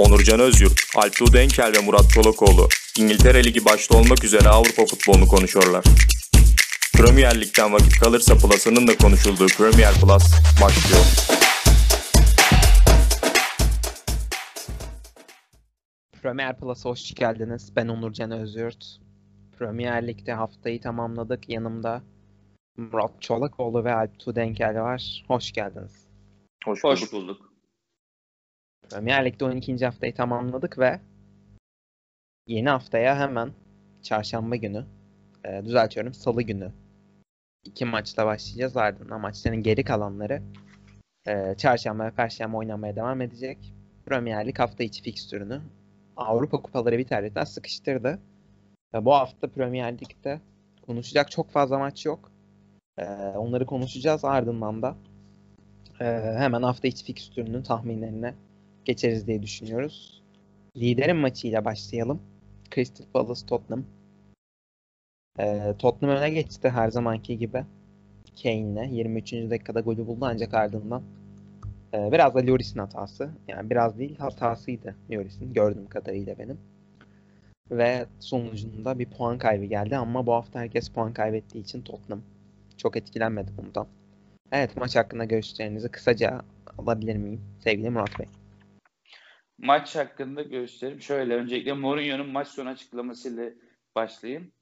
Onurcan Özyurt, Alptuğ Denkel ve Murat Çolakoğlu İngiltere Ligi başta olmak üzere Avrupa futbolunu konuşuyorlar. Premier Lig'den vakit kalırsa Plus'ının da konuşulduğu Premier Plus başlıyor. Premier Plus'a hoş geldiniz. Ben Onurcan Özyurt. Premier Lig'de haftayı tamamladık. Yanımda Murat Çolakoğlu ve Alp Tudenkel var. Hoş geldiniz. Hoş bulduk. Hoş bulduk. Premier Lig'de 12. haftayı tamamladık ve yeni haftaya hemen çarşamba günü, e, düzeltiyorum salı günü iki maçla başlayacağız. Ardından maçların geri kalanları e, çarşamba ve perşembe oynamaya devam edecek. Premier Lig hafta içi fikstürünü Avrupa kupaları biterden sıkıştırdı. Ve bu hafta Premier Lig'de konuşacak çok fazla maç yok. E, onları konuşacağız ardından da e, hemen hafta içi fikstürünün tahminlerine geçeriz diye düşünüyoruz. Liderin maçıyla başlayalım. Crystal Palace Tottenham. Ee, Tottenham öne geçti her zamanki gibi. Kane'le 23. dakikada golü buldu ancak ardından e, biraz da Lloris'in hatası. Yani biraz değil hatasıydı Lloris'in gördüğüm kadarıyla benim. Ve sonucunda bir puan kaybı geldi ama bu hafta herkes puan kaybettiği için Tottenham çok etkilenmedi bundan. Evet maç hakkında görüşlerinizi kısaca alabilir miyim sevgili Murat Bey? Maç hakkında görüşlerim şöyle. Öncelikle Mourinho'nun maç sonu açıklamasıyla başlayayım.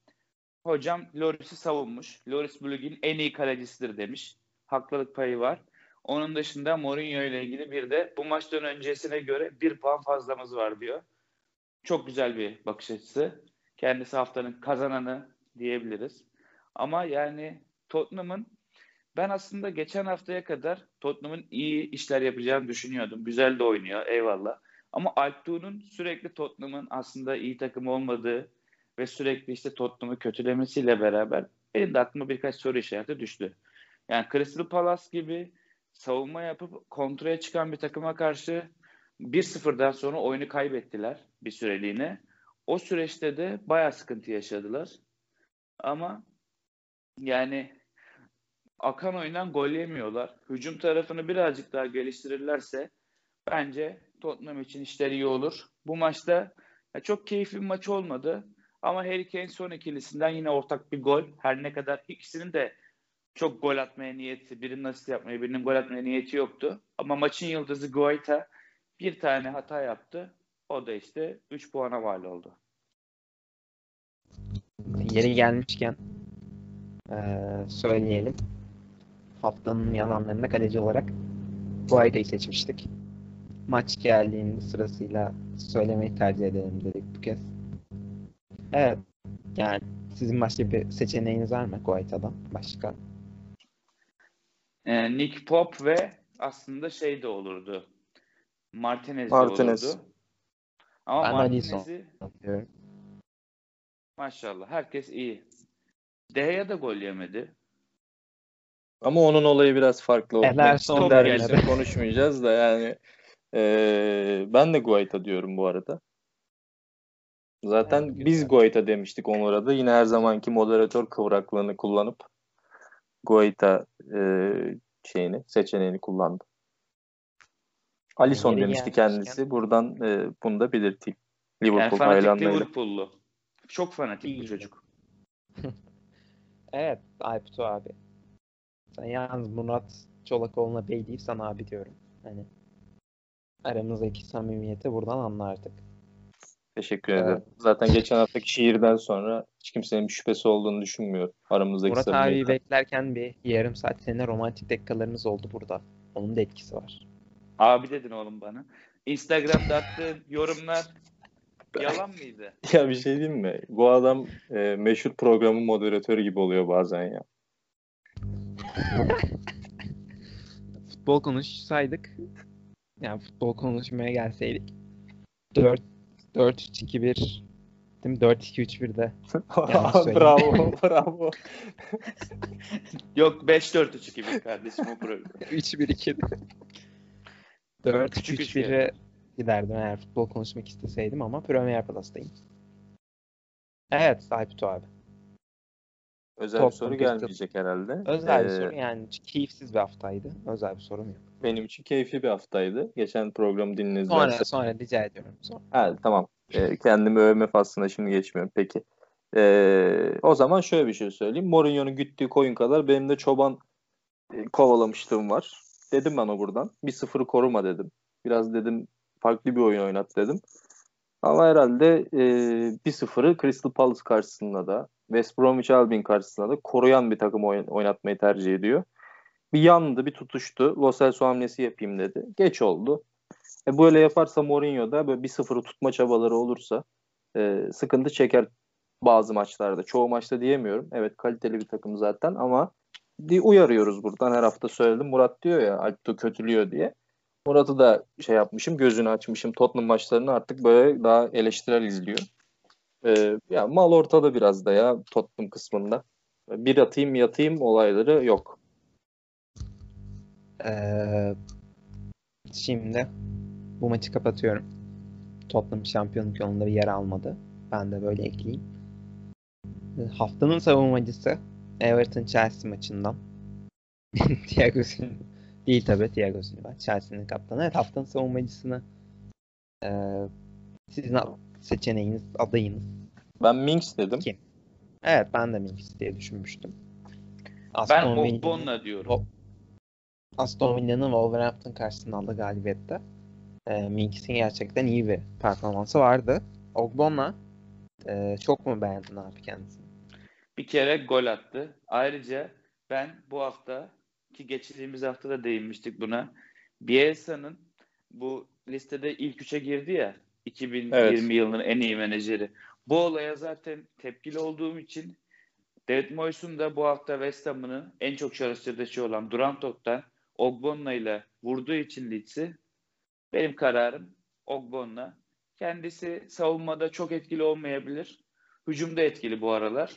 Hocam Loris'i savunmuş. Loris bu ligin en iyi kalecisidir demiş. Haklılık payı var. Onun dışında Mourinho ile ilgili bir de bu maçtan öncesine göre bir puan fazlamız var diyor. Çok güzel bir bakış açısı. Kendisi haftanın kazananı diyebiliriz. Ama yani Tottenham'ın ben aslında geçen haftaya kadar Tottenham'ın iyi işler yapacağını düşünüyordum. Güzel de oynuyor eyvallah. Ama Alptuğ'un sürekli Tottenham'ın aslında iyi takım olmadığı ve sürekli işte Tottenham'ı kötülemesiyle beraber benim de aklıma birkaç soru işareti düştü. Yani Crystal Palace gibi savunma yapıp kontraya çıkan bir takıma karşı 1-0'dan sonra oyunu kaybettiler bir süreliğine. O süreçte de bayağı sıkıntı yaşadılar. Ama yani akan oyundan gol yemiyorlar. Hücum tarafını birazcık daha geliştirirlerse bence Tottenham için işler iyi olur. Bu maçta ya çok keyifli bir maç olmadı. Ama Harry Kane son ikilisinden yine ortak bir gol. Her ne kadar ikisinin de çok gol atmaya niyeti, birinin asist yapmaya, birinin gol atmaya niyeti yoktu. Ama maçın yıldızı Guaita bir tane hata yaptı. O da işte 3 puana mal oldu. Yeri gelmişken ee, söyleyelim. Haftanın yalanlarında kaleci olarak Guaita'yı seçmiştik. Maç geldiğinde sırasıyla söylemeyi tercih edelim dedik bu kez. Evet. Yani sizin başka bir seçeneğiniz var mı Guaita'dan başka? Ee, Nick Pop ve aslında şey de olurdu. Martinez, Martinez. de olurdu. Ama Ben Martinez'i maşallah herkes iyi. Deheya da gol yemedi. Ama onun olayı biraz farklı oldu. Ederson Son Top derbisini geldi. konuşmayacağız da yani eee, ben de Guaita diyorum bu arada. Zaten Evet, biz. Guaita demiştik Onur'a da. Yine her zamanki moderatör kıvraklığını kullanıp Guaita eee, şeyini, seçeneğini kullandı. Alisson Yeri demişti kendisi. Buradan eee, bunu da belirteyim. Yani Liverpool fanatik hayranlarıyla. Liverpool'lu. Çok fanatik bir İyi. çocuk. Evet Alptu abi. Sen yalnız Murat Çolakoğlu'na bey deyip sana abi diyorum. Hani aramızdaki samimiyeti buradan anla artık. Teşekkür Evet. ederim. Zaten geçen haftaki şiirden sonra hiç kimsenin bir şüphesi olduğunu düşünmüyorum. Aramızdaki Murat abi samimiyetten. beklerken bir yarım saat seninle romantik dakikalarınız oldu burada. Onun da etkisi var. Abi dedin oğlum bana. Instagram'da attığın yorumlar yalan mıydı? Ya bir şey diyeyim mi? Bu adam e, meşhur programın moderatörü gibi oluyor bazen ya. Futbol konuşsaydık yani futbol konuşmaya gelseydik 4 4 3 2 1 değil mi? 4 2 3 1 de Yanlış söyledim. bravo, bravo. Yok 5-4-3 gibi kardeşim o program. 3 1 2 4 3 Küçük 3 üç bir. 1'e giderdim eğer futbol konuşmak isteseydim ama Premier Plus'tayım. Evet Alptu abi. Özel Tottenham bir soru gelmeyecek herhalde. Özel bir Ee, soru yani keyifsiz bir haftaydı. Özel bir sorum yok. Benim için keyifli bir haftaydı. Geçen programı dinlediler. Sonra sonra rica ediyorum. Sonra. Ha, tamam. Ee, kendimi övme faslına şimdi geçmiyorum. Peki. Ee, o zaman şöyle bir şey söyleyeyim. Mourinho'nun güttüğü koyun kadar benim de çoban e, kovalamışlığım var. Dedim ben o buradan. 1-0'ı koruma dedim. Biraz dedim farklı bir oyun oynat dedim. Ama herhalde e, 1-0'ı Crystal Palace karşısında da West Bromwich Albion karşısında da koruyan bir takım oyn- oynatmayı tercih ediyor. Bir yandı, bir tutuştu. Lo Celso hamlesi yapayım dedi. Geç oldu. E böyle yaparsa Mourinho da böyle 1-0'ı tutma çabaları olursa e, sıkıntı çeker bazı maçlarda. Çoğu maçta diyemiyorum. Evet kaliteli bir takım zaten ama bir uyarıyoruz buradan. Her hafta söyledim. Murat diyor ya Alpto kötülüyor diye. Murat'ı da şey yapmışım, gözünü açmışım. Tottenham maçlarını artık böyle daha eleştirel izliyor. E, ya mal ortada biraz da ya Tottenham kısmında. Bir atayım yatayım olayları yok. Ee, şimdi bu maçı kapatıyorum. Tottenham şampiyonluk yolunda bir yer almadı. Ben de böyle ekleyeyim. Ee, Haftanın savunmacısı Everton Chelsea maçından. Thiago Silva. Değil tabii Thiago Silva. Chelsea'nin kaptanı. Evet haftanın savunmacısını ee, sizin seçeneğiniz, adayınız. Ben Minks dedim. Kim? Evet ben de Minks diye düşünmüştüm. Ben Aston Villa'nın- Ogbonna diyorum. O- Aston Villa'nın Wolverhampton karşısında aldığı galibiyette e, Minks'in gerçekten iyi bir performansı vardı. Ogbonna e, çok mu beğendin abi kendisini? Bir kere gol attı. Ayrıca ben bu hafta ki geçtiğimiz hafta da değinmiştik buna. Bielsa'nın bu listede ilk üçe girdi ya 2020 Evet. yılının en iyi menajeri. Bu olaya zaten tepkili olduğum için David Moyes'un da bu hafta West Ham'ını en çok çalıştırdığı şey olan Duran Top'tan Ogbonna ile vurduğu için Leeds'i benim kararım Ogbonna. Kendisi savunmada çok etkili olmayabilir. Hücumda etkili bu aralar.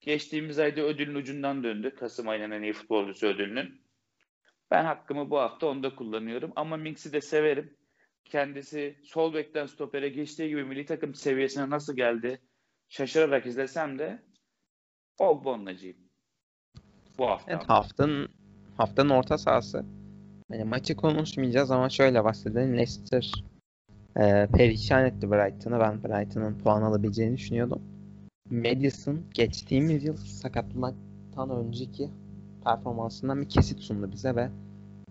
Geçtiğimiz ayda ödülün ucundan döndü. Kasım ayının en iyi futbolcusu ödülünün. Ben hakkımı bu hafta onda kullanıyorum. Ama Minks'i de severim. Kendisi sol bekten stopere geçtiği gibi milli takım seviyesine nasıl geldi şaşırarak izlesem de Ogbonna'cıyım. Bu hafta. Evet haftanın haftanın orta sahası. Hani maçı konuşmayacağız ama şöyle bahsedelim. Leicester e, perişan etti Brighton'ı. Ben Brighton'ın puan alabileceğini düşünüyordum. Madison geçtiğimiz yıl sakatlıktan önceki performansından bir kesit sundu bize ve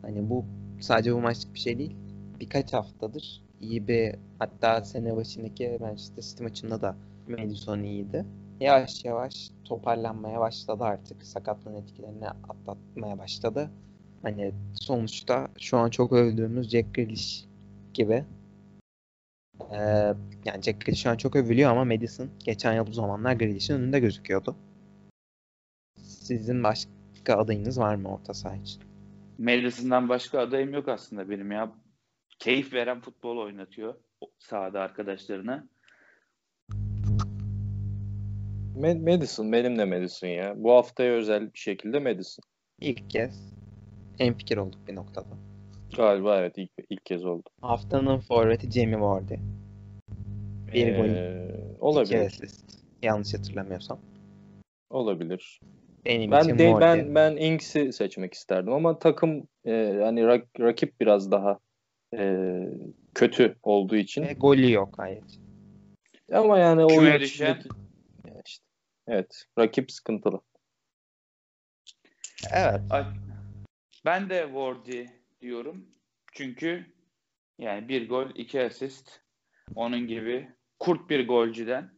hani bu sadece bu maçlık bir şey değil. Birkaç haftadır iyi bir hatta sene başındaki Manchester City maçında da Madison iyiydi. Yavaş yavaş toparlanmaya başladı artık. Sakatlığın etkilerini atlatmaya başladı. Hani sonuçta şu an çok övdüğümüz Jack Grealish gibi ee, yani Jack Grealish şu an çok övülüyor ama Madison geçen yıl bu zamanlar Grealish'in önünde gözüküyordu. Sizin başka adayınız var mı orta saha için? Madison'dan başka adayım yok aslında benim ya. Keyif veren futbol oynatıyor sahada arkadaşlarına. Madison benim de Madison ya. Bu haftaya özel bir şekilde Madison. İlk kez en fikir olduk bir noktada. Galiba evet ilk, ilk kez oldu. Haftanın forveti Jamie Vardy. Bir gol, Ee, iki olabilir. asist. Yanlış hatırlamıyorsam. Olabilir. Benim Ben için de, Vardy. ben ben Inks'i seçmek isterdim ama takım e, hani rak- rakip biraz daha e, kötü olduğu için Ve golü yok hayır. ama yani Küme oyun düşen- evet rakip sıkıntılı. Evet. Ben de Wardy diyorum. Çünkü yani bir gol, iki asist. Onun gibi kurt bir golcüden.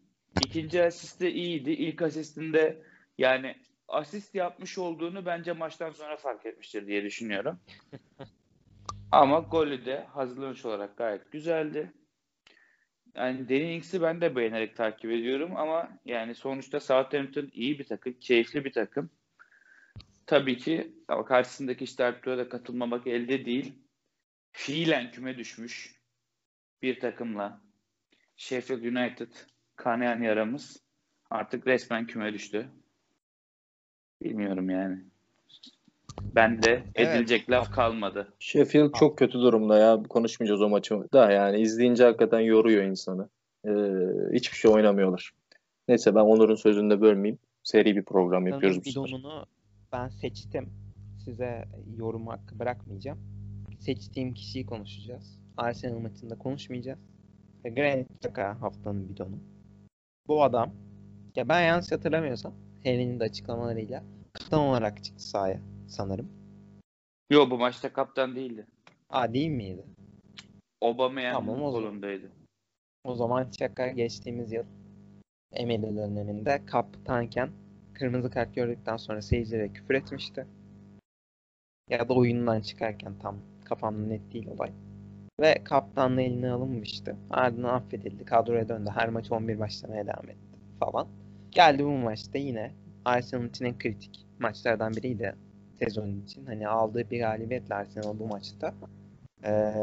İkinci asist de iyiydi. İlk asistinde yani asist yapmış olduğunu bence maçtan sonra fark etmiştir diye düşünüyorum. Ama golü de hazırlanış olarak gayet güzeldi. Yani Danny ben de beğenerek takip ediyorum ama yani sonuçta Southampton iyi bir takım, keyifli bir takım. Tabii ki ama karşısındaki işte Alplo'ya da katılmamak elde değil. Fiilen küme düşmüş bir takımla Sheffield United kanayan yaramız artık resmen küme düştü. Bilmiyorum yani. Ben de Evet. edilecek laf kalmadı. Sheffield çok kötü durumda ya. Konuşmayacağız o maçı da yani izleyince hakikaten yoruyor insanı. Ee, hiçbir şey oynamıyorlar. Neyse ben Onur'un sözünü de bölmeyeyim. Seri bir program yapıyoruz bu sefer. ben seçtim. Size yorum hakkı bırakmayacağım. Seçtiğim kişiyi konuşacağız. Arsenal maçında konuşmayacağız. Ve Granit Xhaka haftanın bidonu. Bu adam, ya ben yanlış hatırlamıyorsam, Henry'nin de açıklamalarıyla kaptan olarak çıktı sahaya sanırım. Yo bu maçta kaptan değildi. Aa değil miydi? Aubameyang'ın Tamam, o kolundaydı. O zaman Xhaka geçtiğimiz yıl Emery döneminde kaptanken kırmızı kart gördükten sonra seyircilere küfür etmişti. Ya da oyundan çıkarken tam kafamda net değil olay. Ve kaptanlığı eline alınmıştı. Ardından affedildi. Kadroya döndü. Her maç 11 başlamaya devam etti falan. Geldi bu maçta yine Arsenal için en kritik maçlardan biriydi sezon için. Hani aldığı bir galibiyetle Arsenal bu maçta. Ee,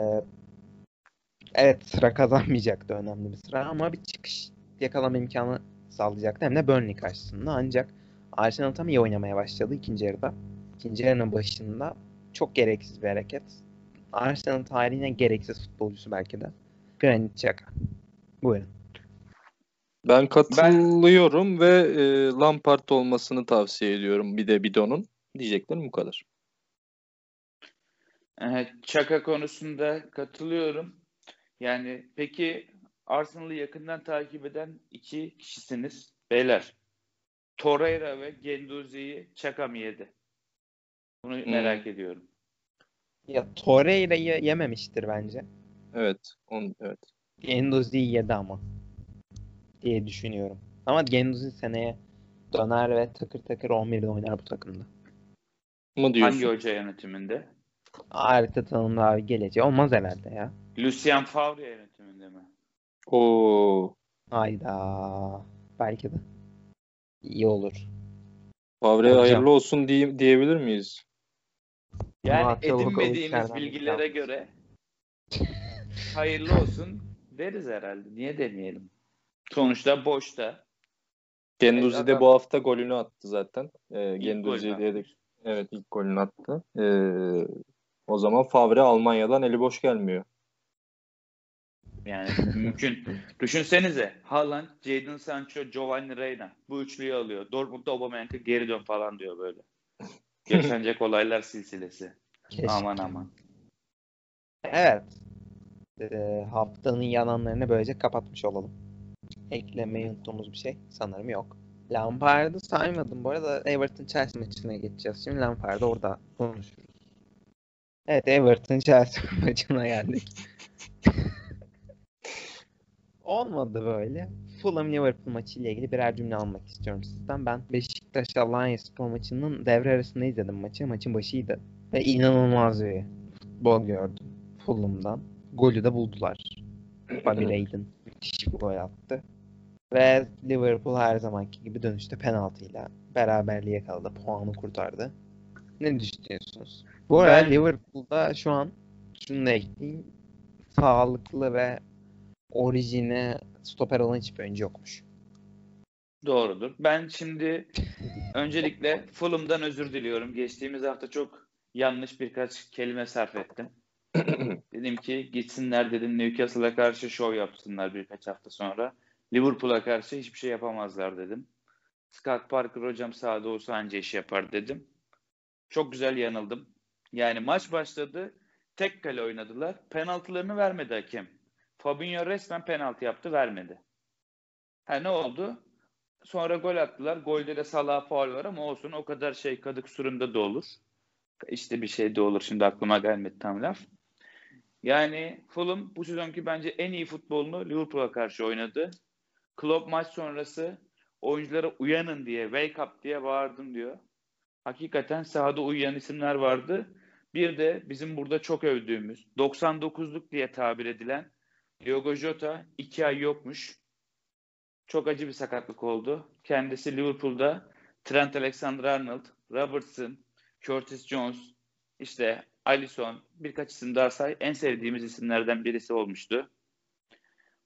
evet sıra kazanmayacaktı önemli bir sıra ama bir çıkış yakalama imkanı sağlayacaktı. Hem de Burnley karşısında. Ancak Arsenal tam iyi oynamaya başladı ikinci yarıda. İkinci yarının başında çok gereksiz bir hareket. Arsenal tarihinin en gereksiz futbolcusu belki de. Granit Xhaka. Buyurun. Ben katılıyorum ve e, Lampard olmasını tavsiye ediyorum bir de Bidon'un. Diyeceklerim bu kadar. Çaka konusunda katılıyorum. Yani peki Arsenal'ı yakından takip eden iki kişisiniz. Beyler. Torreira ve Genduzi'yi Çaka mı yedi? Bunu Hmm. merak ediyorum. Ya Torreira'yı yememiştir bence. Evet. On, evet. Genduzi'yi yedi ama. Diye düşünüyorum. Ama Genduzi seneye döner ve takır takır 11'de oynar bu takımda. Mı diyorsun? Hangi hoca yönetiminde? Arteta'nın abi geleceği olmaz herhalde ya. Lucien Favre yönetiminde mi? Oo. Hayda. Belki de. İyi olur. Favre Hocam. hayırlı olsun diye, diyebilir miyiz? Yani edinmediğimiz bilgilere göre hayırlı olsun deriz herhalde. Niye demeyelim? Sonuçta boşta. Genduzi de bu hafta golünü attı zaten. Ee, İlk Genduzi evet ilk golünü attı. Ee, o zaman Favre Almanya'dan eli boş gelmiyor. Yani mümkün. Düşünsenize Haaland, Jadon Sancho, Giovanni Reina bu üçlüyü alıyor. Dortmund'da Aubameyang'a geri dön falan diyor böyle. Yaşanacak olaylar silsilesi. Keşke. Aman aman. Evet. Ee, haftanın yalanlarını böylece kapatmış olalım. Eklemeyi unuttuğumuz bir şey sanırım yok. Lampard'ı saymadım. Bu arada Everton Chelsea maçına geçeceğiz. Şimdi Lampard'ı orada konuşuruz. Evet Everton Chelsea maçına geldik. Olmadı böyle. Fulham Liverpool maçı ile ilgili birer cümle almak istiyorum sizden. Ben Beşiktaş Alanya Spor maçının devre arasında izledim maçı. Maçın başıydı. Ve inanılmaz bir futbol gördüm. Fulham'dan. Golü de buldular. Bobby Raiden müthiş bir gol attı. Ve Liverpool her zamanki gibi dönüşte penaltıyla beraberliğe yakaladı. Puanı kurtardı. Ne düşünüyorsunuz? Bu arada Ben- Liverpool'da şu an şunu da ekleyeyim. Sağlıklı ve orijine stoper olan hiçbir oyuncu yokmuş. Doğrudur. Ben şimdi öncelikle Fulham'dan özür diliyorum. Geçtiğimiz hafta çok yanlış birkaç kelime sarf ettim. dedim ki gitsinler dedim Newcastle'a karşı şov yapsınlar birkaç hafta sonra. Liverpool'a karşı hiçbir şey yapamazlar dedim. Scott Parker hocam sahada olsa anca iş yapar dedim. Çok güzel yanıldım. Yani maç başladı. Tek kale oynadılar. Penaltılarını vermedi hakem. Fabinho resmen penaltı yaptı vermedi. Ha ne oldu? Sonra gol attılar. Golde de Salah faul var ama olsun o kadar şey kadık surunda da olur. İşte bir şey de olur. Şimdi aklıma gelmedi tam laf. Yani Fulham bu sezonki bence en iyi futbolunu Liverpool'a karşı oynadı. Klopp maç sonrası oyunculara uyanın diye, wake up diye bağırdım diyor. Hakikaten sahada uyuyan isimler vardı. Bir de bizim burada çok övdüğümüz 99'luk diye tabir edilen Diogo Jota 2 ay yokmuş. Çok acı bir sakatlık oldu. Kendisi Liverpool'da Trent Alexander-Arnold, Robertson, Curtis Jones, işte Alisson birkaç isim daha say. En sevdiğimiz isimlerden birisi olmuştu.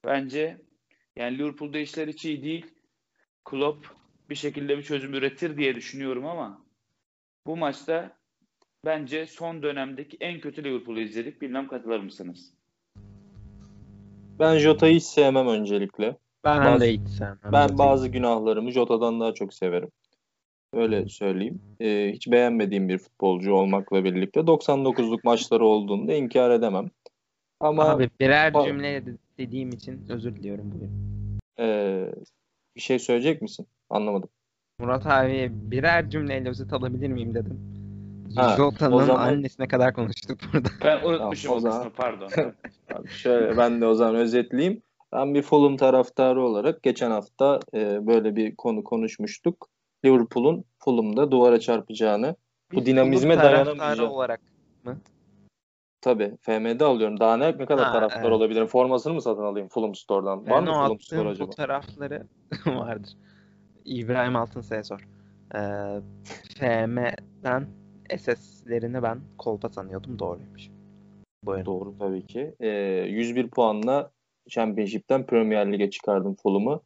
Bence yani Liverpool'da işler hiç iyi değil. Klopp bir şekilde bir çözüm üretir diye düşünüyorum ama bu maçta bence son dönemdeki en kötü Liverpool'u izledik. Bilmem katılır mısınız? Ben Jota'yı hiç sevmem öncelikle. Ben Bazı- de hiç sevmem. Ben bazı günahlarımı Jota'dan daha çok severim. Öyle söyleyeyim. Ee, hiç beğenmediğim bir futbolcu olmakla birlikte 99'luk maçları olduğunu da inkar edemem. Ama Abi birer cümle de- dediğim için özür diliyorum bugün. e, bir şey söyleyecek misin? Anlamadım. Murat abi birer cümleyle özet alabilir miyim dedim. Jota'nın o zaman- annesine kadar konuştuk burada. Ben unutmuşum Tamam, o o zaman- kısmı pardon. Abi şöyle ben de o zaman özetleyeyim. Ben bir Fulham taraftarı olarak geçen hafta e, böyle bir konu konuşmuştuk. Liverpool'un Fulham'da duvara çarpacağını Bu Bir dinamizme Fulham taraftarı dayanamayacağım. Tabii FM'de alıyorum. Daha ne, ne kadar Ha, taraftar evet. olabilirim? Formasını mı satın alayım Fulham Store'dan? Var ben mı o Fulham Store acaba? fotoğrafları vardır. İbrahim Altınsay'a sor. Ee, FM'den SS'lerini ben kolpa sanıyordum. Doğruymuş. Buyurun. Doğru tabii ki. E, 101 puanla Championship'ten Premier Lig'e çıkardım Fulham'ı.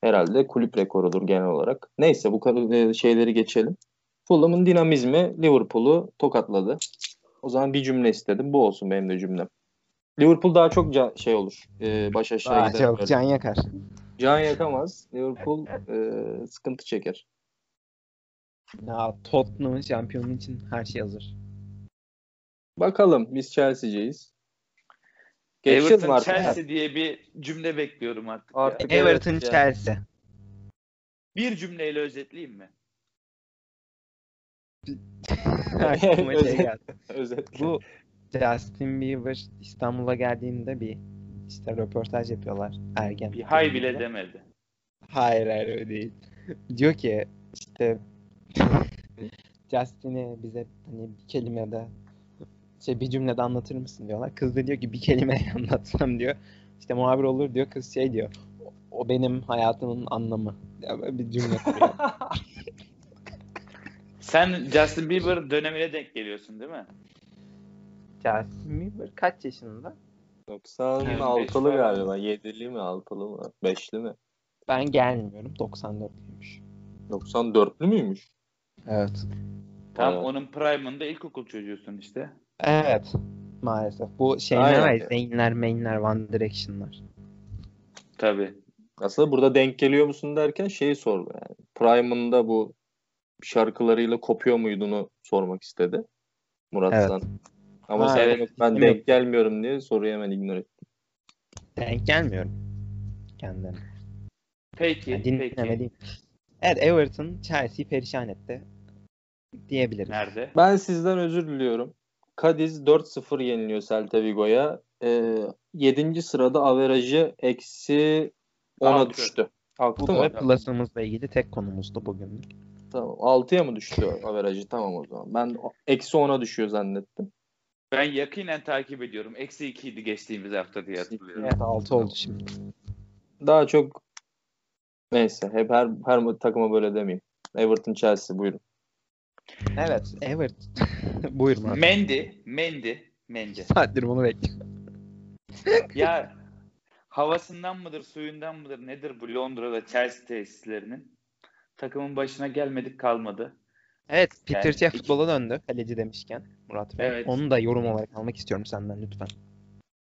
Herhalde kulüp rekorudur genel olarak. Neyse bu kadar e, şeyleri geçelim. Fulham'ın dinamizmi Liverpool'u tokatladı. O zaman bir cümle istedim. Bu olsun benim de cümlem. Liverpool daha çok can- şey olur. E, baş aşağı Daha gider. çok böyle. can yakar. Can yakamaz. Liverpool e, sıkıntı çeker. Ya Tottenham'ın şampiyonu için her şey hazır. Bakalım biz Chelsea'ciyiz. Everton artık? Chelsea diye bir cümle bekliyorum artık. ya. Artık evet Everton ya. Chelsea. Bir cümleyle özetleyeyim mi? Aklıma şey Özet- geldi. Özetle. Bu Justin Bieber İstanbul'a geldiğinde bir işte röportaj yapıyorlar ergen. Bir hay bile demedi. Hayır hayır öyle değil. Diyor ki işte Justin'i bize hani bir kelimede şey bir cümlede anlatır mısın diyorlar. Kız da diyor ki bir kelimeyle anlatsam diyor. İşte muhabir olur diyor. Kız şey diyor. O benim hayatımın anlamı. Bir cümle kuruyor. Sen Justin Bieber dönemine denk geliyorsun değil mi? Justin Bieber kaç yaşında? 96'lı falan. galiba. 7'li mi 6'lı mı? 5'li mi? Ben gelmiyorum. 94'lüymüş. 94'lü müymüş? Evet. Tam Evet. onun prime'ında ilkokul çocuğusun işte. Evet. Maalesef. Bu şeyler var ya, Zayn'ler, Main'ler, One Direction'lar. Tabii. Aslında burada denk geliyor musun derken şeyi sordu yani. Prime'ında bu şarkılarıyla kopuyor muydunu sormak istedi. Murat Evet. Ama Ha, sen evet. ben denk gelmiyorum diye soruyu hemen ignore ettim. Denk gelmiyorum. Kendilerine. Peki, Yani peki. dinlemediğim. Evet Everton Chelsea'yi perişan etti. Diyebiliriz. Nerede? Ben sizden özür diliyorum. Cadiz 4-0 yeniliyor Celta Vigo'ya. Ee, 7. sırada averajı eksi 10'a Altı. düştü. Kalktı Bu mı? ve Plus'ımızla ilgili tek konumuzdu bugün. Tamam. 6'ya mı düştü averajı? Tamam o zaman. Ben eksi 10'a düşüyor zannettim. Ben yakinen takip ediyorum. Eksi 2 idi geçtiğimiz hafta diye hatırlıyorum. Evet 6 oldu şimdi. Daha çok neyse hep her her takıma böyle demeyeyim. Everton Chelsea buyurun. Evet Everton. Buyurun abi. Mendy, Mendy, Mendy. Saattir bunu bekliyorum. ya havasından mıdır, suyundan mıdır, nedir bu Londra'da Chelsea tesislerinin? Takımın başına gelmedik kalmadı. Evet Peter Yani iki- futbola döndü. Kaleci demişken Murat Bey. Evet. Onu da yorum olarak almak istiyorum senden lütfen.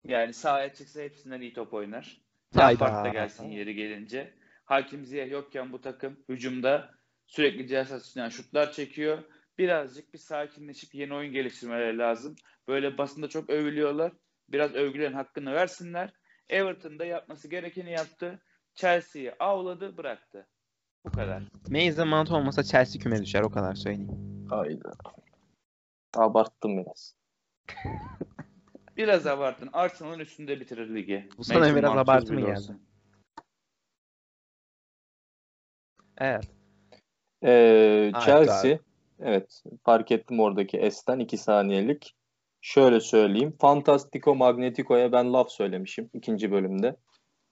Yani sahaya çıksa hepsinden iyi top oynar. Lampard da gelsin yeri gelince. Hakim Ziyeh yokken bu takım hücumda sürekli cihaz şutlar çekiyor. Birazcık bir sakinleşip yeni oyun geliştirmeleri lazım. Böyle basında çok övülüyorlar. Biraz övgülerin hakkını versinler. Everton da yapması gerekeni yaptı. Chelsea'yi avladı, bıraktı. Bu kadar. Mason Mount olmasa Chelsea küme düşer o kadar söyleyeyim. Hayda. Abarttım biraz. Biraz abartın. Arsenal'ın üstünde bitirir ligi. Bu sana Mason biraz abartı mı geldi? Evet. Ee, Chelsea evet fark ettim oradaki S'ten 2 saniyelik. Şöyle söyleyeyim. Fantastico Magnetico'ya ben laf söylemişim ikinci bölümde.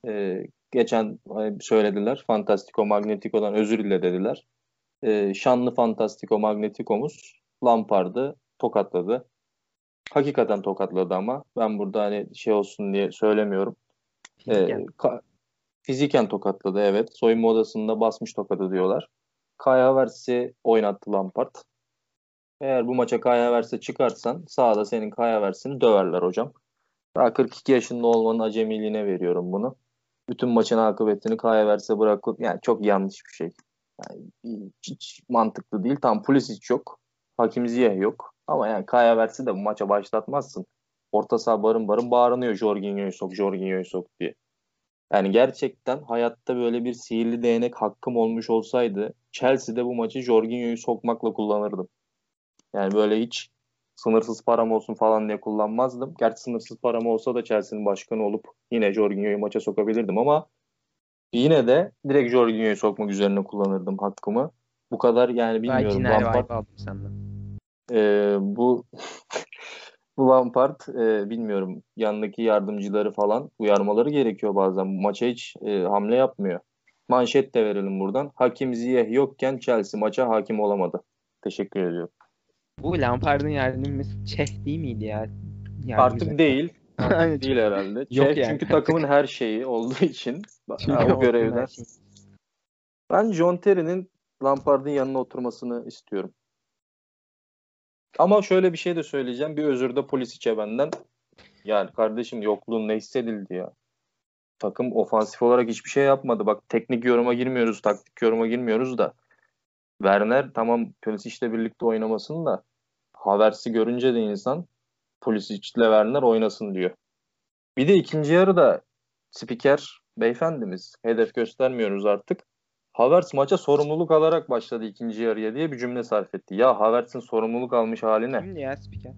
Ee, geçen söylediler. Fantastico Magnetico'dan özür dile dediler. Ee, şanlı Fantastico Magnetico'muz Lampard'ı tokatladı. Hakikaten tokatladı ama ben burada hani şey olsun diye söylemiyorum. Ee, Fiziken. ka- fiziken tokatladı evet. Soyunma odasında basmış tokadı diyorlar. Kai Havertz'i oynattı Lampard. Eğer bu maça Kai Havertz'e çıkarsan sahada senin Kai Havertz'ini döverler hocam. Daha 42 yaşında olmanın acemiliğine veriyorum bunu. Bütün maçın akıbetini Kai Havertz'e bırakıp yani çok yanlış bir şey. Yani hiç mantıklı değil. Tam Pulisic yok. Hakim Ziyech yok. Ama yani Kaya versi de bu maça başlatmazsın. Orta saha barın barın bağırınıyor Jorginho'yu sok, Jorginho'yu sok diye. Yani gerçekten hayatta böyle bir sihirli değnek hakkım olmuş olsaydı Chelsea'de bu maçı Jorginho'yu sokmakla kullanırdım. Yani böyle hiç sınırsız param olsun falan diye kullanmazdım. Gerçi sınırsız param olsa da Chelsea'nin başkanı olup yine Jorginho'yu maça sokabilirdim ama yine de direkt Jorginho'yu sokmak üzerine kullanırdım hakkımı. Bu kadar yani bilmiyorum. Belki Lampard, aldım senden. e, bu bu Lampard e, bilmiyorum yanındaki yardımcıları falan uyarmaları gerekiyor bazen. Maça hiç e, hamle yapmıyor. Manşet de verelim buradan. Hakim Ziyeh yokken Chelsea maça hakim olamadı. Teşekkür ediyorum. Bu Lampard'ın yardımcısı Çeh değil miydi ya? Yardımcısı. Artık değil. Artık değil herhalde. Yok Çeh yani. Çünkü takımın her şeyi olduğu için Çünkü o görevden. şey- Ben John Terry'nin Lampard'ın yanına oturmasını istiyorum. Ama şöyle bir şey de söyleyeceğim. Bir özür de Pulisic'e benden. Yani kardeşim yokluğun ne hissedildi ya? Takım ofansif olarak hiçbir şey yapmadı. Bak teknik yoruma girmiyoruz, taktik yoruma girmiyoruz da. Werner tamam Pulisic'le birlikte oynamasın da Havertz'i görünce de insan Pulisic'le Werner oynasın diyor. Bir de ikinci yarıda spiker beyefendimiz hedef göstermiyoruz artık. Havertz maça sorumluluk alarak başladı ikinci yarıya diye bir cümle sarf etti. Ya Havertz'in sorumluluk almış hali ne? Kimdi ya spiker?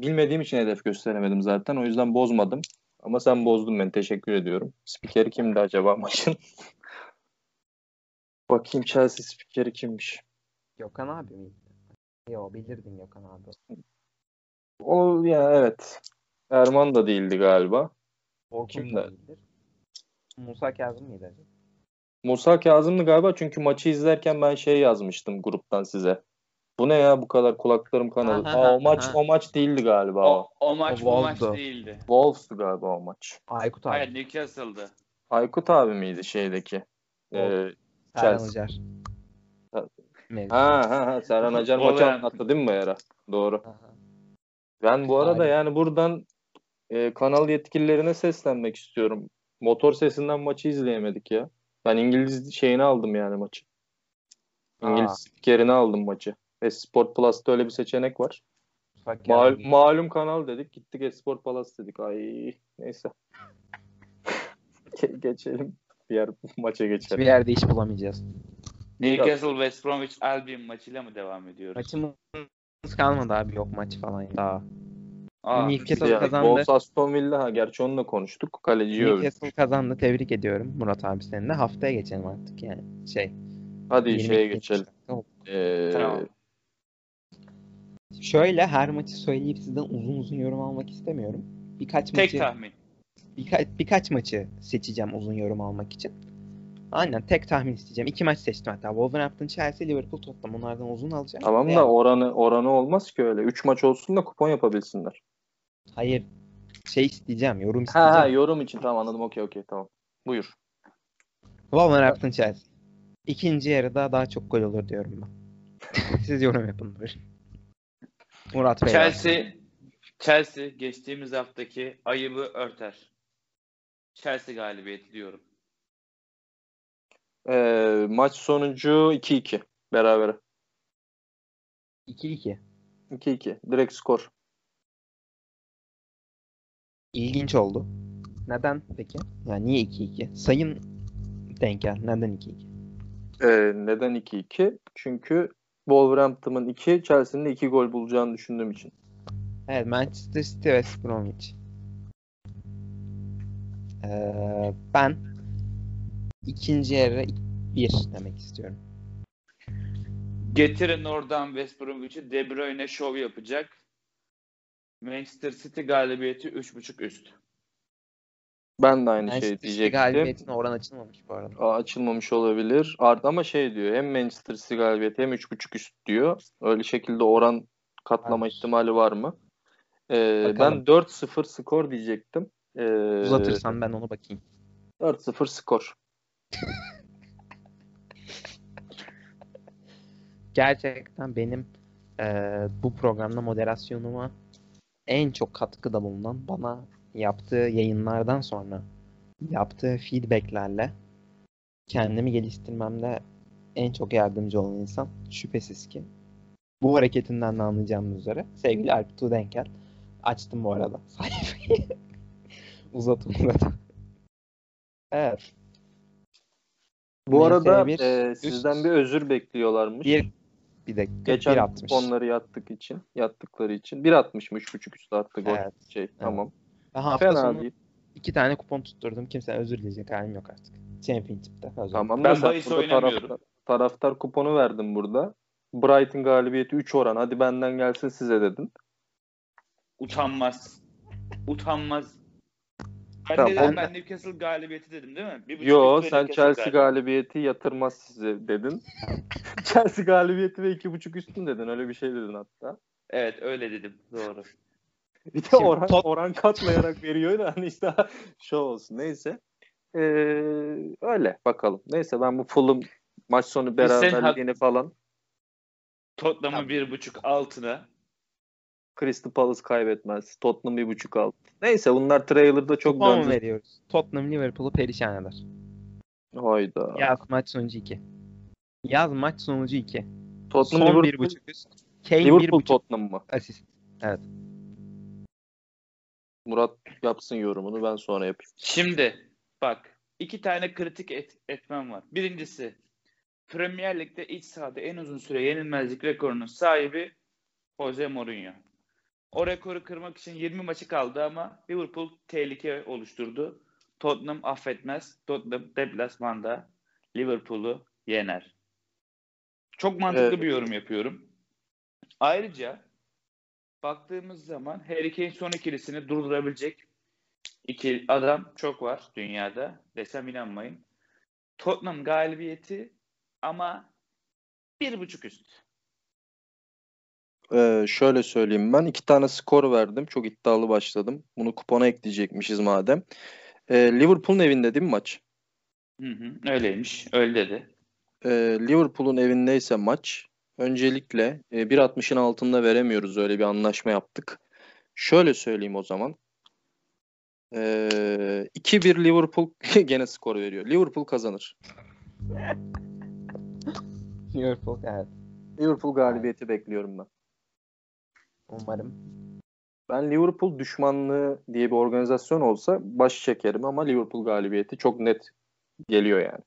Bilmediğim için hedef gösteremedim zaten. O yüzden bozmadım. Ama sen bozdun beni. Teşekkür ediyorum. Spikeri kimdi acaba maçın? Bakayım Chelsea spikeri kimmiş? Gökhan abi miydi? Yo bilirdin Gökhan abi. O ya evet. Erman da değildi galiba. Orkun Kimdi? da değildir. Musa Kazım mıydı acaba? Musa Kazım'dı galiba çünkü maçı izlerken ben şey yazmıştım gruptan size. Bu ne ya bu kadar kulaklarım kanadı. Ha, ha, Aa, o maç ha. o maç değildi galiba o. O, o maç O bu maç değildi. Wolves'tu galiba o maç. Aykut abi. Hayır Newcastle'dı. Aykut abi miydi şeydeki? Ee, Serhan Chelsea. Mevzu. ha ha ha Serhan Acar maçı anlattı değil mi bu ara? Doğru. Aha. Ben bu arada Aynen. yani buradan e, kanal yetkililerine seslenmek istiyorum. Motor sesinden maçı izleyemedik ya. Ben İngiliz şeyini aldım yani maçı. İngiliz Aa. spikerini aldım maçı. Ve Sport Plus'ta öyle bir seçenek var. Mal- malum kanal dedik. Gittik Esport Plus dedik. Ay neyse. Ge- geçelim. Diğer maça Hiçbir geçelim. yerde iş bulamayacağız. Newcastle West Bromwich Albion maçıyla mı devam ediyoruz? Maçımız kalmadı abi yok maç falan daha. Aa, Newcastle Ya, kazandı. Wolves Aston Villa ha gerçi onunla konuştuk. Kaleciyi övdük. Newcastle kazandı. Tebrik ediyorum Murat abi seninle. Haftaya geçelim artık yani. Şey. Hadi 22 şeye geçelim. Tamam. Ee, Tamam. Şöyle her maçı söyleyip sizden uzun uzun yorum almak istemiyorum. Birkaç Tek maçı tahmin. birka- birkaç maçı seçeceğim uzun yorum almak için. Aynen tek tahmin isteyeceğim. İki maç seçtim hatta. Wolverhampton, Chelsea, Liverpool, Tottenham. Onlardan uzun alacağım. Tamam Veya- da oranı oranı olmaz ki öyle. 3 maç olsun da kupon yapabilsinler. Hayır. Şey isteyeceğim. Yorum Ha, isteyeceğim. ha yorum için tamam anladım. Okey okey tamam. Buyur. Wolverhampton, Chelsea. İkinci yarıda daha çok gol olur diyorum ben. Siz yorum yapın buyurun. Murat Bey. Chelsea Chelsea geçtiğimiz haftaki ayıbı örter. Chelsea galibiyeti diyorum. Ee, maç sonucu 2-2 beraber. 2-2. 2-2 direkt skor. İlginç oldu. Neden peki? Yani niye 2-2? Sayın denk gel. Neden 2-2? Ee, neden 2-2? Çünkü Wolverhampton'ın 2, Chelsea'nin de 2 gol bulacağını düşündüğüm için. Evet Manchester City ve West Bromwich. Ee, ben ikinci yarı 1 demek istiyorum. Getirin oradan West Bromwich'i De Bruyne şov yapacak. Manchester City galibiyeti 3.5 üst. Ben de aynı Manchester şey City diyecektim. galibiyetine oran açılmamış bu arada. Aa, açılmamış olabilir. Art ama şey diyor hem Manchester City galibiyeti hem 3.5 üst diyor. Öyle şekilde oran katlama Var. ihtimali var mı? Ee, ben Bakalım. 4-0 skor diyecektim. Ee, Uzatırsan ben onu bakayım. 4-0 skor. Gerçekten benim eee, bu programda moderasyonuma en çok katkıda bulunan bana yaptığı yayınlardan sonra yaptığı feedbacklerle kendimi geliştirmemde en çok yardımcı olan insan şüphesiz ki. Bu hareketinden de anlayacağımız üzere sevgili Alp Tudenkel. Açtım bu arada sayfayı. uzat uzat. Evet. Bu arada NS1 e, sizden bir özür bekliyorlarmış. Bir bir dakika. Geçen 1.60. kuponları yattık için, yattıkları için. 1.60'mış 3.5 üstü attık o Evet. şey. Tamam. Ben hafta Fena sonu değil. iki tane kupon tutturdum. Kimse özür dileyecek halim yok artık. Championship'te. Tamam Ben bahis oynamıyorum. taraftar, taraftar kuponu verdin burada. Brighton galibiyeti 3 oran. Hadi benden gelsin size dedin. Utanmaz. Utanmaz. Ben Tamam, de dedim on- ben Newcastle galibiyeti dedim değil mi? Bir buçuk Yo sen Newcastle Chelsea galibiyeti. galibiyeti yatırmaz size dedin. Chelsea galibiyeti ve 2.5 üstün dedin. Öyle bir şey dedin hatta. Evet öyle dedim. Doğru. Bir de Şimdi oran, tot- oran katlayarak veriyor da hani işte şov olsun. Neyse. Ee, öyle bakalım. Neyse ben bu Fulham maç sonu beraberliğini falan Tottenham'ı Tamam. bir buçuk altına. Crystal Palace kaybetmez. Tottenham bir buçuk alt. Neyse bunlar trailer'da çok Kupon döndü. veriyoruz? Tottenham Liverpool'u perişan eder. Hayda. Yaz maç sonucu 2. Yaz maç sonucu 2. Tottenham Son Liverpool, 1.5 üst. Kane Liverpool 1.5 Tottenham mı? asist. Murat yapsın yorumunu ben sonra yapayım. Şimdi bak iki tane kritik et, etmen var. Birincisi Premier Lig'de iç sahada en uzun süre yenilmezlik rekorunun sahibi Jose Mourinho. O rekoru kırmak için 20 maçı kaldı ama Liverpool tehlike oluşturdu. Tottenham affetmez. Tottenham deplasmanda Liverpool'u yener. Çok mantıklı Evet. bir yorum yapıyorum. Ayrıca baktığımız zaman Harry Kane son ikilisini durdurabilecek iki adam çok var dünyada. Desem inanmayın. Tottenham galibiyeti ama bir buçuk üst. Ee, şöyle söyleyeyim ben. iki tane skor verdim. Çok iddialı başladım. Bunu kupona ekleyecekmişiz madem. Ee, Liverpool'un evinde değil mi maç? Hı hı, öyleymiş. Öyle dedi. Ee, Liverpool'un evindeyse maç. Öncelikle e, 1.60'ın altında veremiyoruz. Öyle bir anlaşma yaptık. Şöyle söyleyeyim o zaman. Ee, 2-1 Liverpool gene skor veriyor. Liverpool kazanır. Liverpool evet. Liverpool galibiyeti bekliyorum ben. Umarım. Ben Liverpool düşmanlığı diye bir organizasyon olsa baş çekerim ama Liverpool galibiyeti çok net geliyor yani.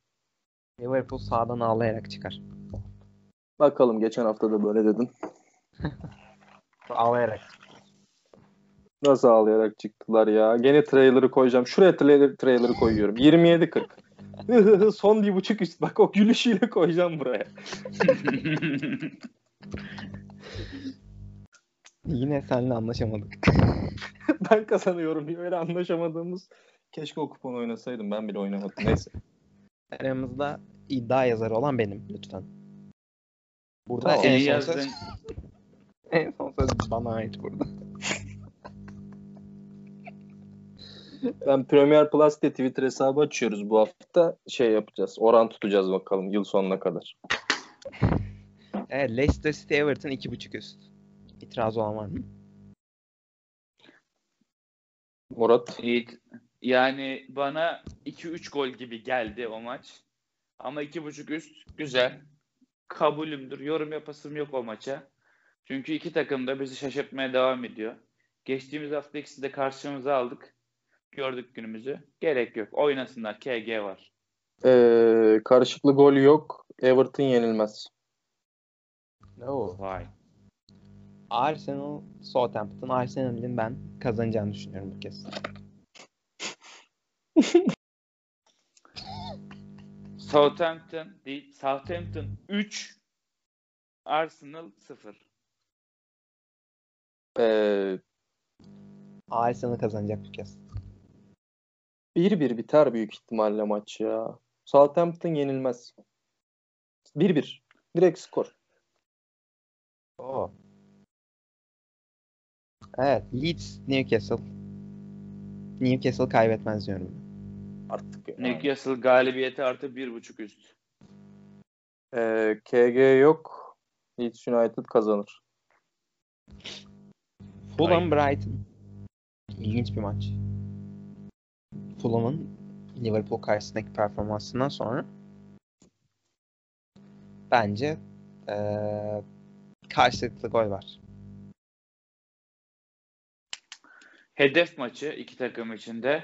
Liverpool sağdan ağlayarak çıkar. Bakalım geçen hafta da böyle dedin. Ağlayarak. Nasıl ağlayarak çıktılar ya. Gene trailer'ı koyacağım. Şuraya trailer, trailer'ı koyuyorum. 27-40. Son bir buçuk üst. Bak o gülüşüyle koyacağım buraya. Yine seninle anlaşamadık. ben kazanıyorum öyle anlaşamadığımız. Keşke o kupon oynasaydım. Ben bile oynamadım. Neyse. Aramızda iddia yazarı olan benim lütfen. Burada Tamam. en son yazdığın söz, en son söz bana ait burada. Ben Premier Plus diye Twitter hesabı açıyoruz bu hafta. Şey yapacağız. Oran tutacağız bakalım yıl sonuna kadar. Evet Leicester City Everton 2.5 üst. İtiraz olan var mı? Murat. İyi. Yani bana 2-3 gol gibi geldi o maç. Ama 2.5 üst güzel. Kabulümdür. Yorum yapasım yok o maça. Çünkü iki takım da bizi şaşırtmaya devam ediyor. Geçtiğimiz hafta ikisi de karşımıza aldık. Gördük günümüzü. Gerek yok. Oynasınlar. KG var. Ee, karışıklı gol yok. Everton yenilmez. No. Vay. Arsenal Southampton. Arsenal'in ben kazanacağını düşünüyorum bu kez. Southampton değil. Southampton 3 Arsenal 0. Ee, Arsenal kazanacak bu kez. 1-1 biter büyük ihtimalle maç ya. Southampton yenilmez. 1-1. Direkt skor. Oo. Evet. Leeds Newcastle. Newcastle kaybetmez diyorum. Artık. Newcastle galibiyeti artı 1.5 üst. Ee, KG yok. Leeds United kazanır. Fulham Brighton. İlginç bir maç. Fulham'ın Liverpool karşısındaki performansından sonra bence eee, karşılıklı gol var. Hedef maçı iki takım içinde.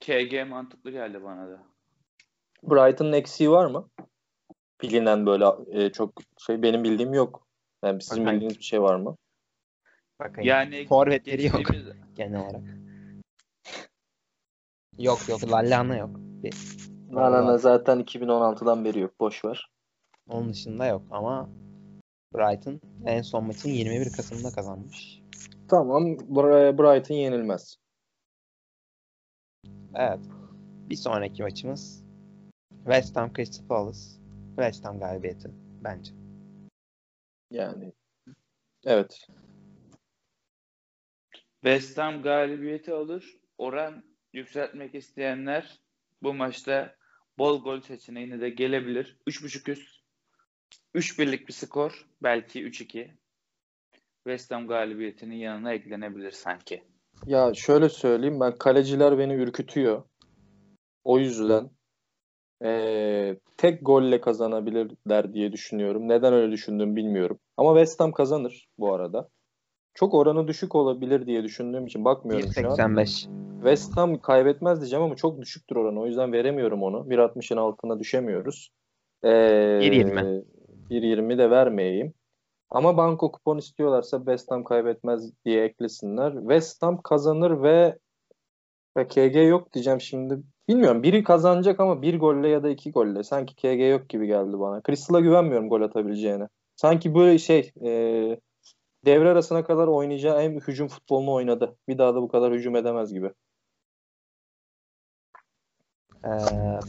KG mantıklı geldi bana da. Brighton'ın eksiği var mı? Bilinen böyle e, çok şey benim bildiğim yok. Yani sizin Bakayım. bildiğiniz bir şey var mı? Bakayım. Yani Forvetleri yok genel olarak. Yok yok Lallana yok. Bir, Nanana zaten 2016'dan beri yok. Boş ver. onun dışında yok ama Brighton en son maçını 21 Kasım'da kazanmış. Tamam. Brighton yenilmez. Evet. Bir sonraki maçımız West Ham Crystal Palace. West Ham galibiyeti bence. Yani evet. West Ham galibiyeti alır. Oran yükseltmek isteyenler bu maçta bol gol seçeneğine de gelebilir. 3.5 üst. 3 birlik bir skor. Belki 3-2. West Ham galibiyetinin yanına eklenebilir sanki. Ya şöyle söyleyeyim ben kaleciler beni ürkütüyor. O yüzden eee, tek golle kazanabilirler diye düşünüyorum. Neden öyle düşündüğümü bilmiyorum. Ama West Ham kazanır bu arada. Çok oranı düşük olabilir diye düşündüğüm için bakmıyorum şu an. 1.85. West Ham kaybetmez diyeceğim ama çok düşüktür oranı. O yüzden veremiyorum onu. 1.60'ın altına düşemiyoruz. Ee, 1.20. 1.20 de vermeyeyim. Ama banko kupon istiyorlarsa West Ham kaybetmez diye eklesinler. West Ham kazanır ve, ve KG yok diyeceğim şimdi. Bilmiyorum biri kazanacak ama bir golle ya da iki golle. Sanki KG yok gibi geldi bana. Crystal'a güvenmiyorum gol atabileceğine. Sanki böyle şey e, devre arasına kadar oynayacağı en hücum futbolunu oynadı. Bir daha da bu kadar hücum edemez gibi. Ee,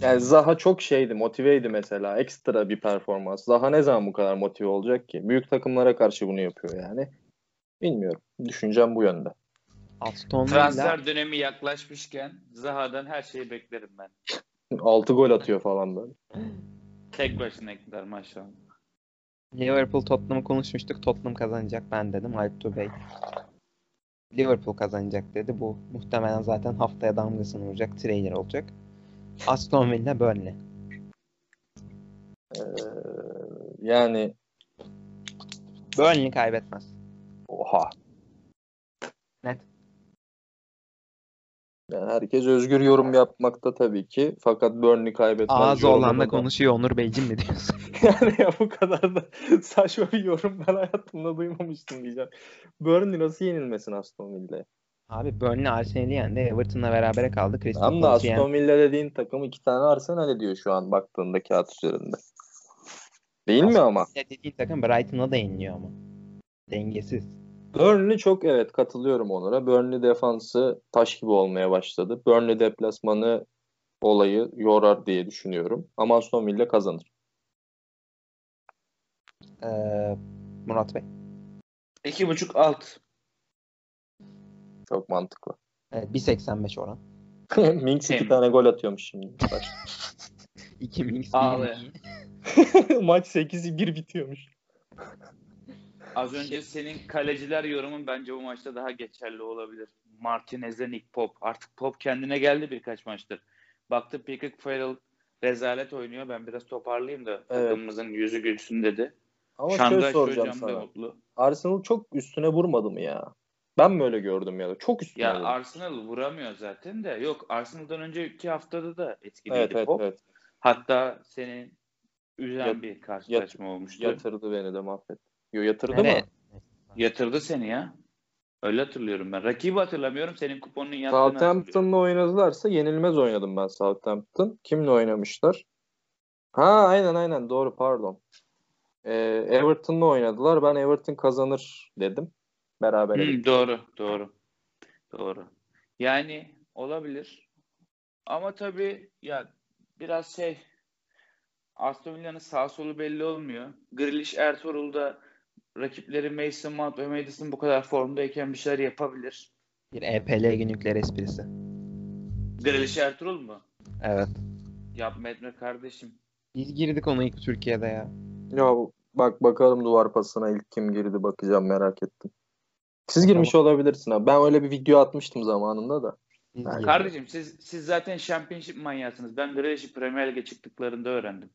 Yani Zaha çok şeydi, motiveydi mesela. Ekstra bir performans. Zaha ne zaman bu kadar motive olacak ki? Büyük takımlara karşı bunu yapıyor yani. Bilmiyorum. Düşüncem bu yönde. Aston Villa Transfer dönemi yaklaşmışken Zaha'dan her şeyi beklerim ben. 6 gol atıyor falan böyle. Tek başına ekler maşallah. Liverpool Tottenham'ı konuşmuştuk. Tottenham kazanacak ben dedim. Alptu Bey. Liverpool kazanacak dedi. Bu muhtemelen zaten haftaya damgasını vuracak. Trailer olacak. Aston Villa Burnley. Ee, yani Burnley kaybetmez. oha. Net. Yani herkes özgür yorum yapmakta tabii ki. Fakat Burnley kaybetmez. Ağzı yorumuna olan da da- konuşuyor Onur Beyciğim ne diyorsun? Yani ya bu kadar da saçma bir yorum ben hayatımda duymamıştım diyeceğim. Burnley nasıl yenilmesin Aston Villa'ya? Abi Burnley Arsenal'i yendi. Everton'la berabere kaldı. Crystal Tam da Palace'ı Aston. Villa dediğin takım iki tane Arsenal ediyor şu an baktığında kağıt üzerinde. Değil mi ama? Villa dediğin takım Brighton'a da yeniliyor ama. Dengesiz. Burnley çok evet katılıyorum onlara. Burnley defansı taş gibi olmaya başladı. Burnley deplasmanı olayı yorar diye düşünüyorum. Ama Aston Villa kazanır. Ee, Murat Bey. 2.5 alt. Çok mantıklı. Evet, 1.85 oran. Minks iki tane gol atıyormuş şimdi. 2 Minks Ağlı. Maç 8-1 bitiyormuş. Az önce senin kaleciler yorumun bence bu maçta daha geçerli olabilir. Martinez'le Nick Pop. Artık Pop kendine geldi birkaç maçtır. Baktı Pickett Farrell rezalet oynuyor. Ben biraz toparlayayım da Evet. takımımızın yüzü gülsün dedi. Ama şöyle soracağım sana. mutlu. Arsenal çok üstüne vurmadı mı ya? Ben mi öyle gördüm ya da? Çok üstüne Ya vurdu. Arsenal vuramıyor zaten de. Yok Arsenal'dan önceki haftada da etkiliydi Evet evet Pop. evet. Hatta seni üzen Yat- bir karşılaşma olmuştu. Yatırdı beni de mahvet. Yo yatırdı Nereye? mı? Yatırdı seni ya. Öyle hatırlıyorum ben. Rakibi hatırlamıyorum. Senin kuponun yattığını. Southampton'la oynadılarsa yenilmez oynadım ben Southampton. Kimle oynamışlar? Ha aynen aynen doğru pardon. Ee, Everton'la oynadılar. Ben Everton kazanır dedim. Beraber. Hı, doğru, doğru. Doğru. Yani olabilir. Ama tabii ya biraz şey Aston Villa'nın sağ solu belli olmuyor. Grealish Ertuğrul'da rakipleri Mason Mount ve Madison bu kadar formdayken bir şeyler yapabilir. Bir EPL günlükler esprisi. Grealish Ertuğrul mu? Evet. Yapma etme kardeşim. Biz girdik onu ilk Türkiye'de ya. Ya bak bakalım duvar pasına ilk kim girdi bakacağım merak ettim. Siz girmiş olabilirsin ha. Ben öyle bir video atmıştım zamanında da. Girdik. Kardeşim siz siz zaten Championship manyasınız. Ben Grealish'i Premier Lig'e çıktıklarında öğrendim.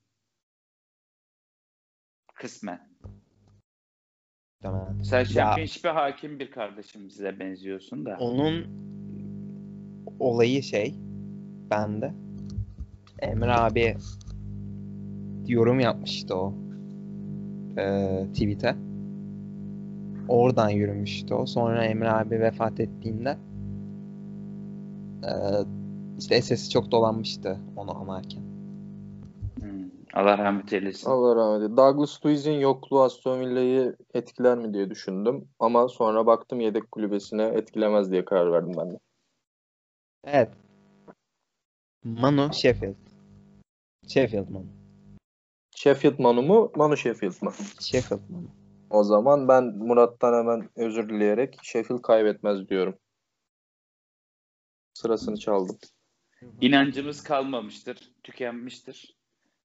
Kısmen. Muhtemelen. Sen Ya- Championship'e hakim bir kardeşimize benziyorsun da. Onun olayı şey bende. Emre abi yorum yapmıştı o e, tweet'e. Oradan yürümüştü o. Sonra Emre abi vefat ettiğinde e, işte SS'i çok dolanmıştı onu anarken. Hmm. Allah rahmet eylesin. Allah rahmet eylesin. Douglas Luiz'in yokluğu Aston Villa'yı etkiler mi diye düşündüm. Ama sonra baktım yedek kulübesine etkilemez diye karar verdim ben de. Evet. Manu Sheffield. Sheffield Manu. Sheffield Manu mu? Manu Sheffield mı? Sheffield Manu. O zaman ben Murat'tan hemen özür dileyerek Sheffield kaybetmez diyorum. Sırasını çaldım. İnancımız kalmamıştır, tükenmiştir.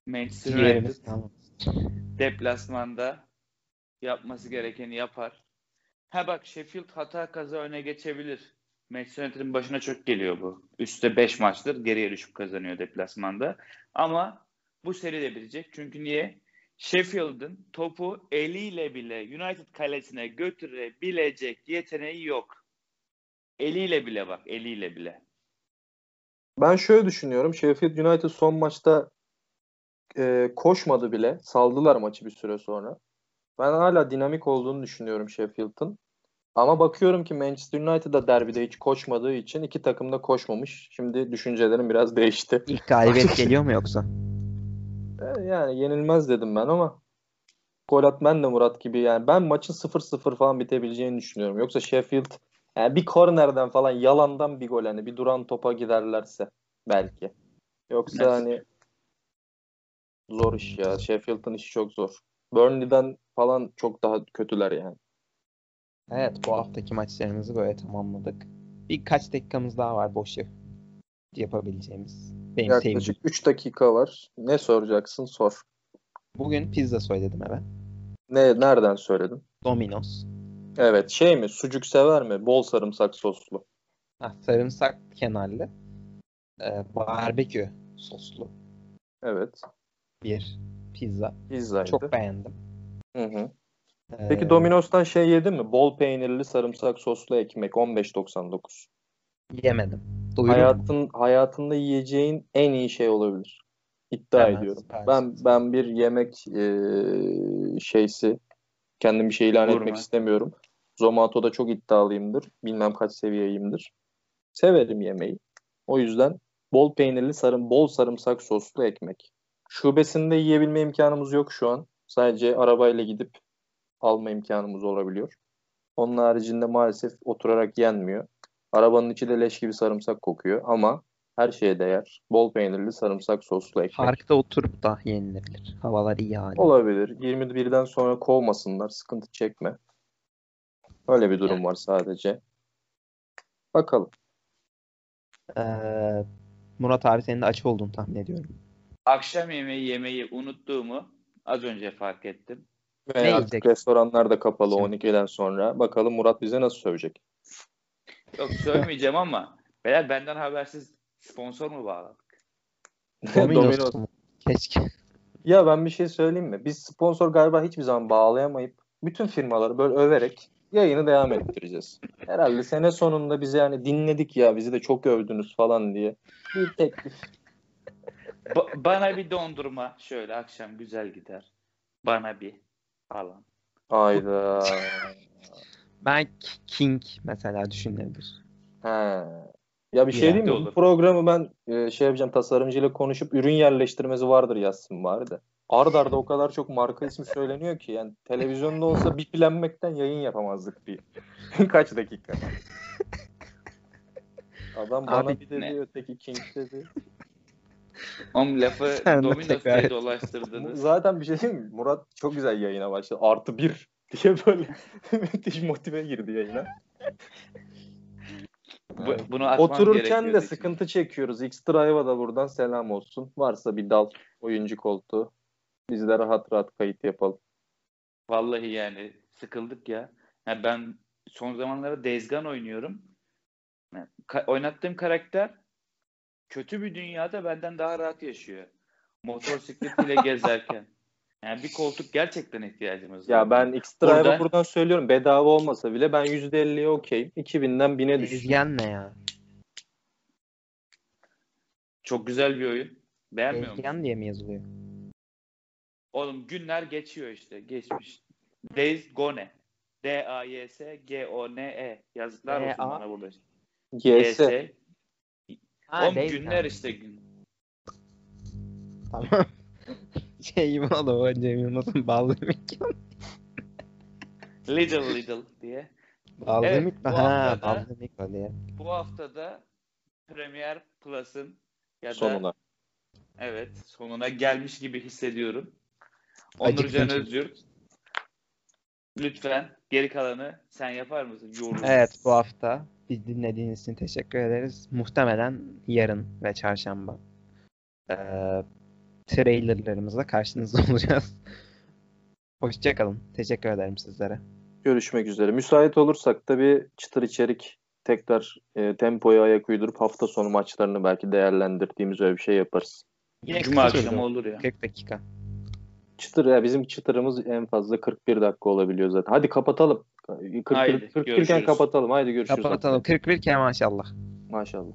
Manchester United deplasmanda yapması gerekeni yapar. Ha bak Sheffield hata kaza öne geçebilir. Manchester United'in başına çok geliyor bu. Üste 5 maçtır geriye düşüp kazanıyor deplasmanda. Ama bu seri de bitecek. Çünkü niye? Sheffield'ın topu eliyle bile United kalesine götürebilecek yeteneği yok. Eliyle bile bak, eliyle bile. Ben şöyle düşünüyorum. Sheffield United son maçta e, koşmadı bile. Saldılar maçı bir süre sonra. Ben hala dinamik olduğunu düşünüyorum Sheffield'ın. Ama bakıyorum ki Manchester United'da derbide hiç koşmadığı için iki takım da koşmamış. Şimdi düşüncelerim biraz değişti. İlk galibiyet geliyor mu yoksa? E, Yani yenilmez dedim ben ama gol atmen de Murat gibi yani ben maçın 0-0 falan bitebileceğini düşünüyorum. Yoksa Sheffield yani bir kornerden falan yalandan bir gol hani bir duran topa giderlerse belki. Yoksa Evet. hani zor iş ya. Sheffield'ın işi çok zor. Burnley'den falan çok daha kötüler yani. Evet bu haftaki maçlarımızı böyle tamamladık. Birkaç dakikamız daha var boş yap- yapabileceğimiz. Benim sevdiğim. Yaklaşık 3 dakika var. Ne soracaksın sor. Bugün pizza söyledim eve. Ne nereden söyledin? Domino's. Evet şey mi? Sucuk sever mi? Bol sarımsak soslu. Ha, sarımsak kenarlı. Ee, barbekü soslu Evet. bir pizza. Pizzaydı. Çok beğendim. Hı hı. Ee, Peki Domino's'tan şey yedin mi? Bol peynirli sarımsak soslu ekmek 15.99. Yemedim. Doyurur mu? Hayatın hayatında yiyeceğin en iyi şey olabilir. İddia Hemen ediyorum. sipariş Ben ben bir yemek eee, şeysi kendim bir şey ilan Gurme. etmek istemiyorum. Zomato'da çok iddialıyımdır. Bilmem kaç seviyeyimdir. Severim yemeği. O yüzden bol peynirli sarım bol sarımsak soslu ekmek. Şubesinde yiyebilme imkanımız yok şu an. Sadece arabayla gidip alma imkanımız olabiliyor. Onun haricinde maalesef oturarak yenmiyor. Arabanın içi de leş gibi sarımsak kokuyor ama her şeye değer. Bol peynirli sarımsak soslu ekmek. Parkta oturup da yenilebilir. Havalar iyi hali. Olabilir. 21'den sonra kovmasınlar. Sıkıntı çekme. Öyle bir durum var sadece. Bakalım. Ee, Murat abi senin de aç olduğunu tahmin ediyorum. Akşam yemeği yemeyi unuttuğumu az önce fark ettim. Ve Ne artık yiyecek? restoranlar da kapalı Şimdi. 12'den sonra. Bakalım Murat bize nasıl sövecek? Yok söylemeyeceğim ama beyler benden habersiz sponsor mu bağladık? Domino's? Keşke. Ya ben bir şey söyleyeyim mi? Biz sponsor galiba hiçbir zaman bağlayamayıp bütün firmaları böyle överek yayını devam ettireceğiz. Herhalde sene sonunda bize yani dinledik ya bizi de çok övdünüz falan diye. Bir teklif. Ba- bana bir dondurma şöyle akşam güzel gider. Bana bir falan. Ayda. Ben King mesela düşünülebilir. He. Ya bir şey Ya. diyeyim mi? Olur. Bu programı ben e, şey yapacağım tasarımcıyla konuşup ürün yerleştirmesi vardır yazsın bari de. Ard arda o kadar çok marka ismi söyleniyor ki yani televizyonda olsa biplenmekten yayın yapamazdık bir kaç dakika. Adam bana Abi, bir dedi ne? öteki King dedi. Om lafı Sen de Domino's tekrar diye et. dolaştırdınız. Zaten bir şey diyeyim mi? Murat çok güzel yayına başladı. Artı bir diye böyle müthiş motive girdi yayına. Bu, bunu Otururken de sıkıntı çekiyoruz. X-Drive'a da buradan selam olsun. Varsa bir dal oyuncu koltuğu. Biz de rahat rahat kayıt yapalım. Vallahi yani sıkıldık ya. Yani ben son zamanlarda Gone oynuyorum. Yani ka- oynattığım karakter kötü bir dünyada benden daha rahat yaşıyor. Motosikletiyle gezerken. Yani bir koltuk gerçekten ihtiyacımız var. Ya ben Burada- buradan söylüyorum bedava olmasa bile ben %50'ye okeyim. 2000'den 1000'e düştüm. Ezgen ne ya? Çok güzel bir oyun. Beğenmiyor musun? Ezgen diye mi yazılıyor? Oğlum günler geçiyor işte. Geçmiş. Days Gone. D-A-Y-S-G-O-N-E. Yazıklar olsun bana burada. GS. Oğlum günler işte gün. Tamam. şey gibi oldu o Cem Yılmaz'ın bağlı mekan. Little Little diye. Bağlı Evet, bu Ha, mik o diye. Bu haftada Premier Plus'ın ya da Sonuna. evet sonuna gelmiş gibi hissediyorum. Acıktım Onurcan çünkü. Özgürt. Lütfen geri kalanı sen yapar mısın? Yorum. Evet bu hafta biz dinlediğiniz için teşekkür ederiz. Muhtemelen yarın ve çarşamba eee trailerlarımızla karşınızda olacağız. Hoşçakalın. Teşekkür ederim sizlere. Görüşmek üzere. Müsait olursak da bir çıtır içerik tekrar e, tempoya ayak uydurup hafta sonu maçlarını belki değerlendirdiğimiz öyle bir şey yaparız. Yine Cuma akşamı olur ya. 40 dakika. Çıtır ya bizim çıtırımız en fazla 41 dakika olabiliyor zaten. Hadi kapatalım. 41, Haydi, 41 iken kapatalım. Haydi görüşürüz. Kapatalım. 41 ke maşallah. Maşallah.